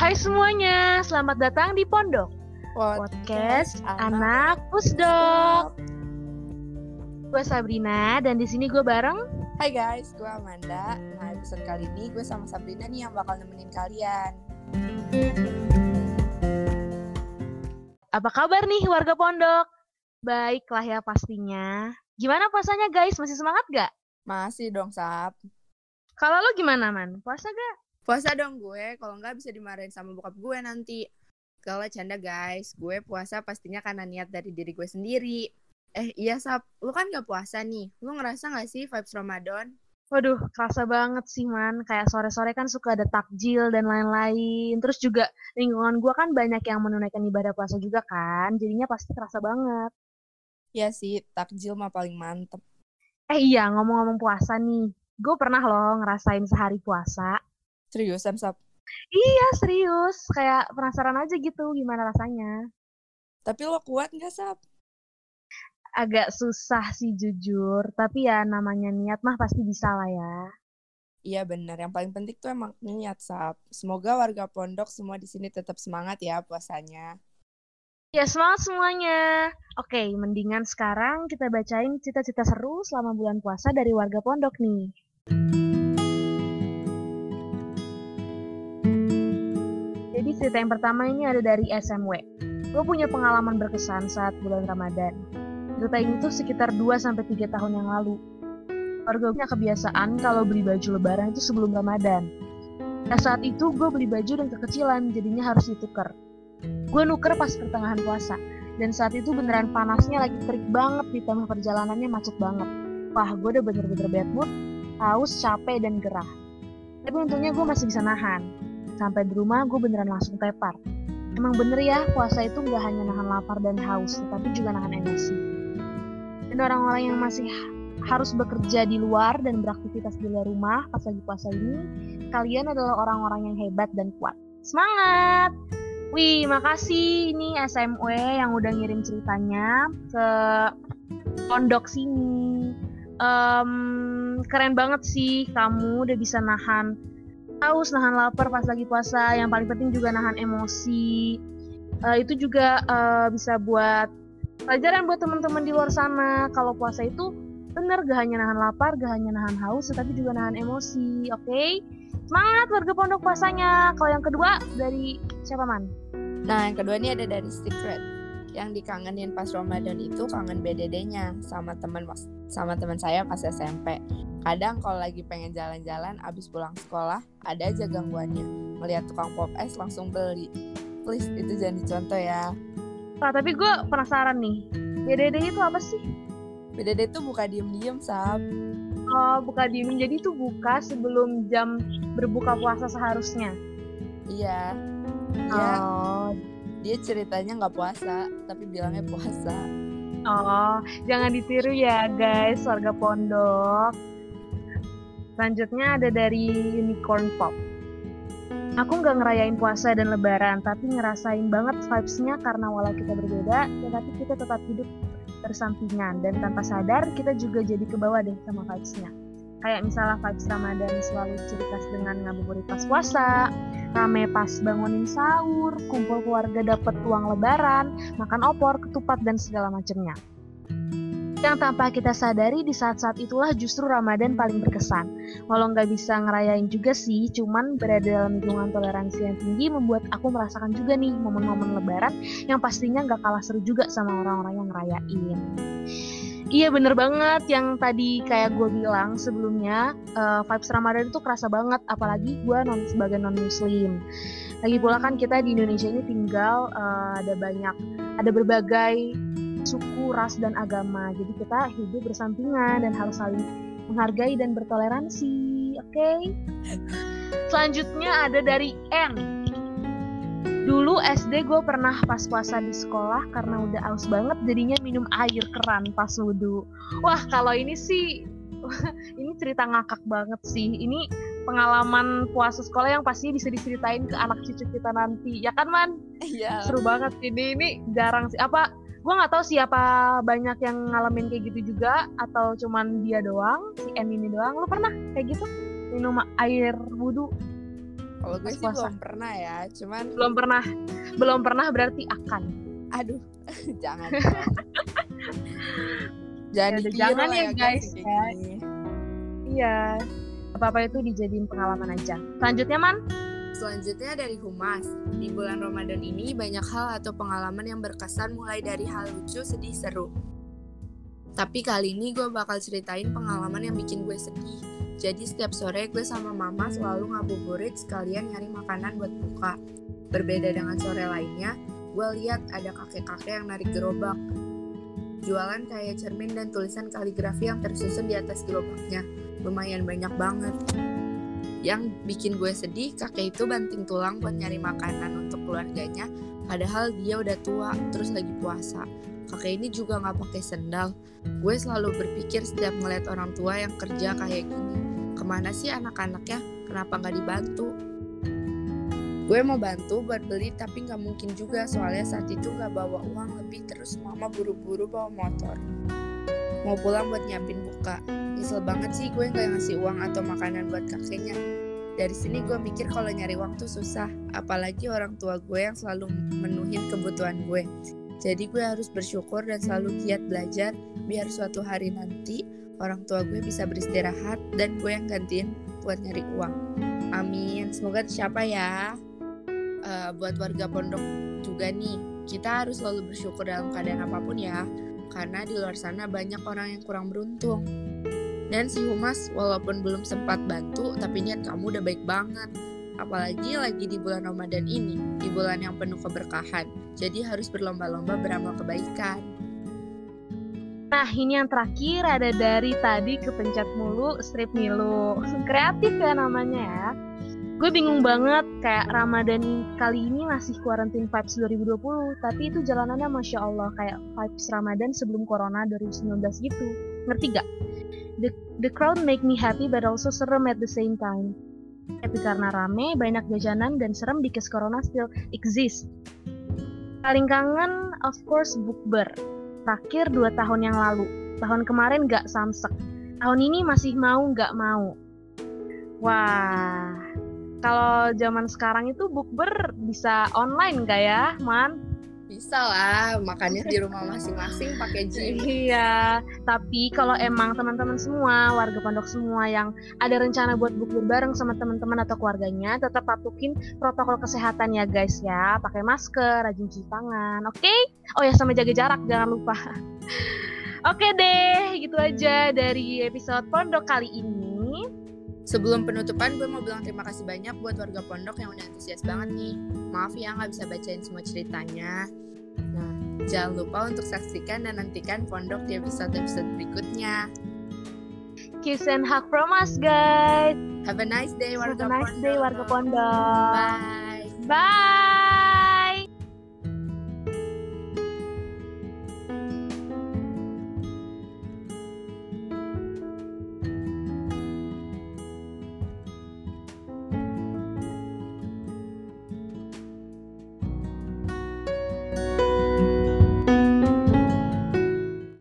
Hai semuanya, selamat datang di Pondok Podcast Anak Pusdok. Gue Sabrina dan di sini gue bareng. Hai guys, gue Amanda. Nah episode kali ini gue sama Sabrina nih yang bakal nemenin kalian. Apa kabar nih warga Pondok? Baiklah ya pastinya. Gimana puasanya guys? Masih semangat gak? Masih dong, Sap. Kalau lo gimana, Man? Puasa gak? Puasa dong gue, kalau nggak bisa dimarahin sama bokap gue nanti. Kalau canda guys, gue puasa pastinya karena niat dari diri gue sendiri. Eh iya Sap, lu kan gak puasa nih. Lu ngerasa gak sih vibes Ramadan? Waduh, kerasa banget sih, Man. Kayak sore-sore kan suka ada takjil dan lain-lain. Terus juga lingkungan gue kan banyak yang menunaikan ibadah puasa juga kan. Jadinya pasti kerasa banget. Ya sih, takjil mah paling mantep. Eh iya, ngomong-ngomong puasa nih. Gue pernah loh ngerasain sehari puasa. Seriusan, Sap? Iya, serius. Kayak penasaran aja gitu gimana rasanya. Tapi lo kuat gak, Sap? Agak susah sih jujur. Tapi ya namanya niat mah pasti bisa lah ya. Iya bener, yang paling penting tuh emang niat, Sap. Semoga warga pondok semua di sini tetap semangat ya puasanya. Ya, semangat semuanya. Oke, mendingan sekarang kita bacain cita-cita seru selama bulan puasa dari warga pondok nih. Cerita yang pertama ini ada dari SMW. Gue punya pengalaman berkesan saat bulan Ramadan. Cerita ini tuh sekitar 2-3 tahun yang lalu. Warga punya kebiasaan kalau beli baju lebaran itu sebelum Ramadan. Nah saat itu gue beli baju dan kekecilan, jadinya harus ditukar. Gue nuker pas pertengahan puasa, dan saat itu beneran panasnya lagi terik banget ditambah perjalanannya macet banget. Wah, gue udah bener-bener bad mood, haus, capek, dan gerah. Tapi untungnya gue masih bisa nahan. Sampai di rumah gue beneran langsung tepar. Emang bener ya, puasa itu gak hanya nahan lapar dan haus, tapi juga nahan emosi. Dan orang-orang yang masih harus bekerja di luar dan beraktivitas di luar rumah pas lagi puasa ini, kalian adalah orang-orang yang hebat dan kuat. Semangat! Wih, makasih ini SMW yang udah ngirim ceritanya ke pondok sini. Um, keren banget sih kamu udah bisa nahan haus, nahan lapar pas lagi puasa. Yang paling penting juga nahan emosi. Uh, itu juga uh, bisa buat pelajaran buat teman-teman di luar sana. Kalau puasa itu bener gak hanya nahan lapar, gak hanya nahan haus, tetapi juga nahan emosi. Oke, okay? semangat warga pondok puasanya. Kalau yang kedua dari siapa man? Nah, yang kedua ini ada dari Secret. Yang dikangenin pas Ramadan itu kangen BDD-nya sama teman sama teman saya pas SMP. Kadang kalau lagi pengen jalan-jalan abis pulang sekolah, ada aja gangguannya. Melihat tukang pop es langsung beli. Please, itu jangan dicontoh ya. Nah, tapi gue penasaran nih. BDD itu apa sih? BDD itu buka diem-diem, Sab. Oh, buka diem. Jadi itu buka sebelum jam berbuka puasa seharusnya? Iya. Dia, oh. dia ceritanya nggak puasa, tapi bilangnya puasa. Oh, jangan ditiru ya guys, warga pondok. Selanjutnya ada dari Unicorn Pop. Aku nggak ngerayain puasa dan lebaran, tapi ngerasain banget vibes-nya karena walau kita berbeda, tetapi kita tetap hidup bersampingan dan tanpa sadar kita juga jadi ke bawah deh sama vibes-nya. Kayak misalnya vibes Ramadan selalu cerita dengan ngabuburit pas puasa, rame pas bangunin sahur, kumpul keluarga dapat uang lebaran, makan opor, ketupat dan segala macamnya. Yang tanpa kita sadari di saat-saat itulah justru Ramadan paling berkesan. Walau nggak bisa ngerayain juga sih, cuman berada dalam lingkungan toleransi yang tinggi membuat aku merasakan juga nih momen-momen lebaran yang pastinya nggak kalah seru juga sama orang-orang yang ngerayain. Iya bener banget yang tadi kayak gue bilang sebelumnya uh, vibes Ramadan itu kerasa banget apalagi gue non sebagai non muslim. Lagi pula kan kita di Indonesia ini tinggal uh, ada banyak ada berbagai suku, ras dan agama. Jadi kita hidup bersampingan dan harus saling menghargai dan bertoleransi. Oke. Okay? Selanjutnya ada dari N. Dulu SD gue pernah pas puasa di sekolah karena udah aus banget jadinya minum air keran pas wudhu. Wah kalau ini sih ini cerita ngakak banget sih. Ini pengalaman puasa sekolah yang pasti bisa diceritain ke anak cucu kita nanti. Ya kan man? Iya. Seru banget ini. Ini jarang sih. Apa gue nggak tahu siapa banyak yang ngalamin kayak gitu juga atau cuman dia doang si N ini doang. Lo pernah kayak gitu minum air wudhu? Kalau gue sih puasa. belum pernah ya, cuman Belum pernah. Belum pernah berarti akan. aduh jangan jangan Ya jangan lah ya, guys, ya. Iya. Apa-apa itu dijadiin pengalaman aja. Selanjutnya, Man. Selanjutnya dari Humas. Di bulan Ramadan ini banyak hal atau pengalaman yang berkesan mulai dari hal lucu, sedih, seru. Tapi kali ini gue bakal ceritain pengalaman yang bikin gue sedih. Jadi setiap sore gue sama mama selalu ngabuburit sekalian nyari makanan buat buka. Berbeda dengan sore lainnya, gue lihat ada kakek-kakek yang narik gerobak. Jualan kayak cermin dan tulisan kaligrafi yang tersusun di atas gerobaknya. Lumayan banyak banget. Yang bikin gue sedih, kakek itu banting tulang buat nyari makanan untuk keluarganya, padahal dia udah tua, terus lagi puasa. Kakek ini juga nggak pakai sendal. Gue selalu berpikir setiap ngeliat orang tua yang kerja kayak gini, ke mana sih anak-anaknya? Kenapa nggak dibantu? Gue mau bantu buat beli tapi nggak mungkin juga soalnya saat itu nggak bawa uang lebih terus mama buru-buru bawa motor. Mau pulang buat nyiapin buka. Nyesel banget sih gue nggak ngasih uang atau makanan buat kakeknya. Dari sini gue mikir kalau nyari tuh susah, apalagi orang tua gue yang selalu menuhin kebutuhan gue. Jadi gue harus bersyukur dan selalu giat belajar biar suatu hari nanti orang tua gue bisa beristirahat dan gue yang gantiin buat nyari uang. Amin. Semoga tercapai ya. Eh, buat warga pondok juga nih, kita harus selalu bersyukur dalam keadaan apa pun ya. Karena di luar sana banyak orang yang kurang beruntung. Dan si Humas walaupun belum sempat bantu, tapi niat kamu udah baik banget. Apalagi lagi di bulan Ramadan ini, di bulan yang penuh keberkahan. Jadi harus berlomba-lomba beramal kebaikan. Nah, ini yang terakhir ada dari tadi kepencet mulu strip Milo. Kreatif ya namanya ya. Gue bingung banget kayak Ramadan kali ini masih quarantine vibes 2020, tapi itu jalanannya Masya Allah kayak vibes Ramadan sebelum Corona 2019 gitu. Ngerti gak? The, the crowd make me happy but also serem at the same time. Happy karena rame, banyak jajanan, dan serem because Corona still exist. Paling kangen, of course, bukber terakhir dua tahun yang lalu. Tahun kemarin gak samsek. Tahun ini masih mau gak mau. Wah, kalau zaman sekarang itu bukber bisa online gak ya, Man? Bisa lah, makannya di rumah masing-masing pakai gym. Iya, tapi kalau emang teman-teman semua, warga pondok semua yang ada rencana buat bukber bareng sama teman-teman atau keluarganya, tetap patuhin protokol kesehatan ya guys ya. Pakai masker, rajin cuci tangan, oke? Oh ya sama jaga jarak jangan lupa. Oke deh, gitu aja dari episode pondok kali ini. Sebelum penutupan, gue mau bilang terima kasih banyak buat warga pondok yang udah antusias banget nih. Maaf ya nggak bisa bacain semua ceritanya. Nah, jangan lupa untuk saksikan dan nantikan pondok di episode-episode berikutnya. Kiss and hug from us guys. Have a nice day Have warga a nice pondok. day warga pondok. Bye. Bye.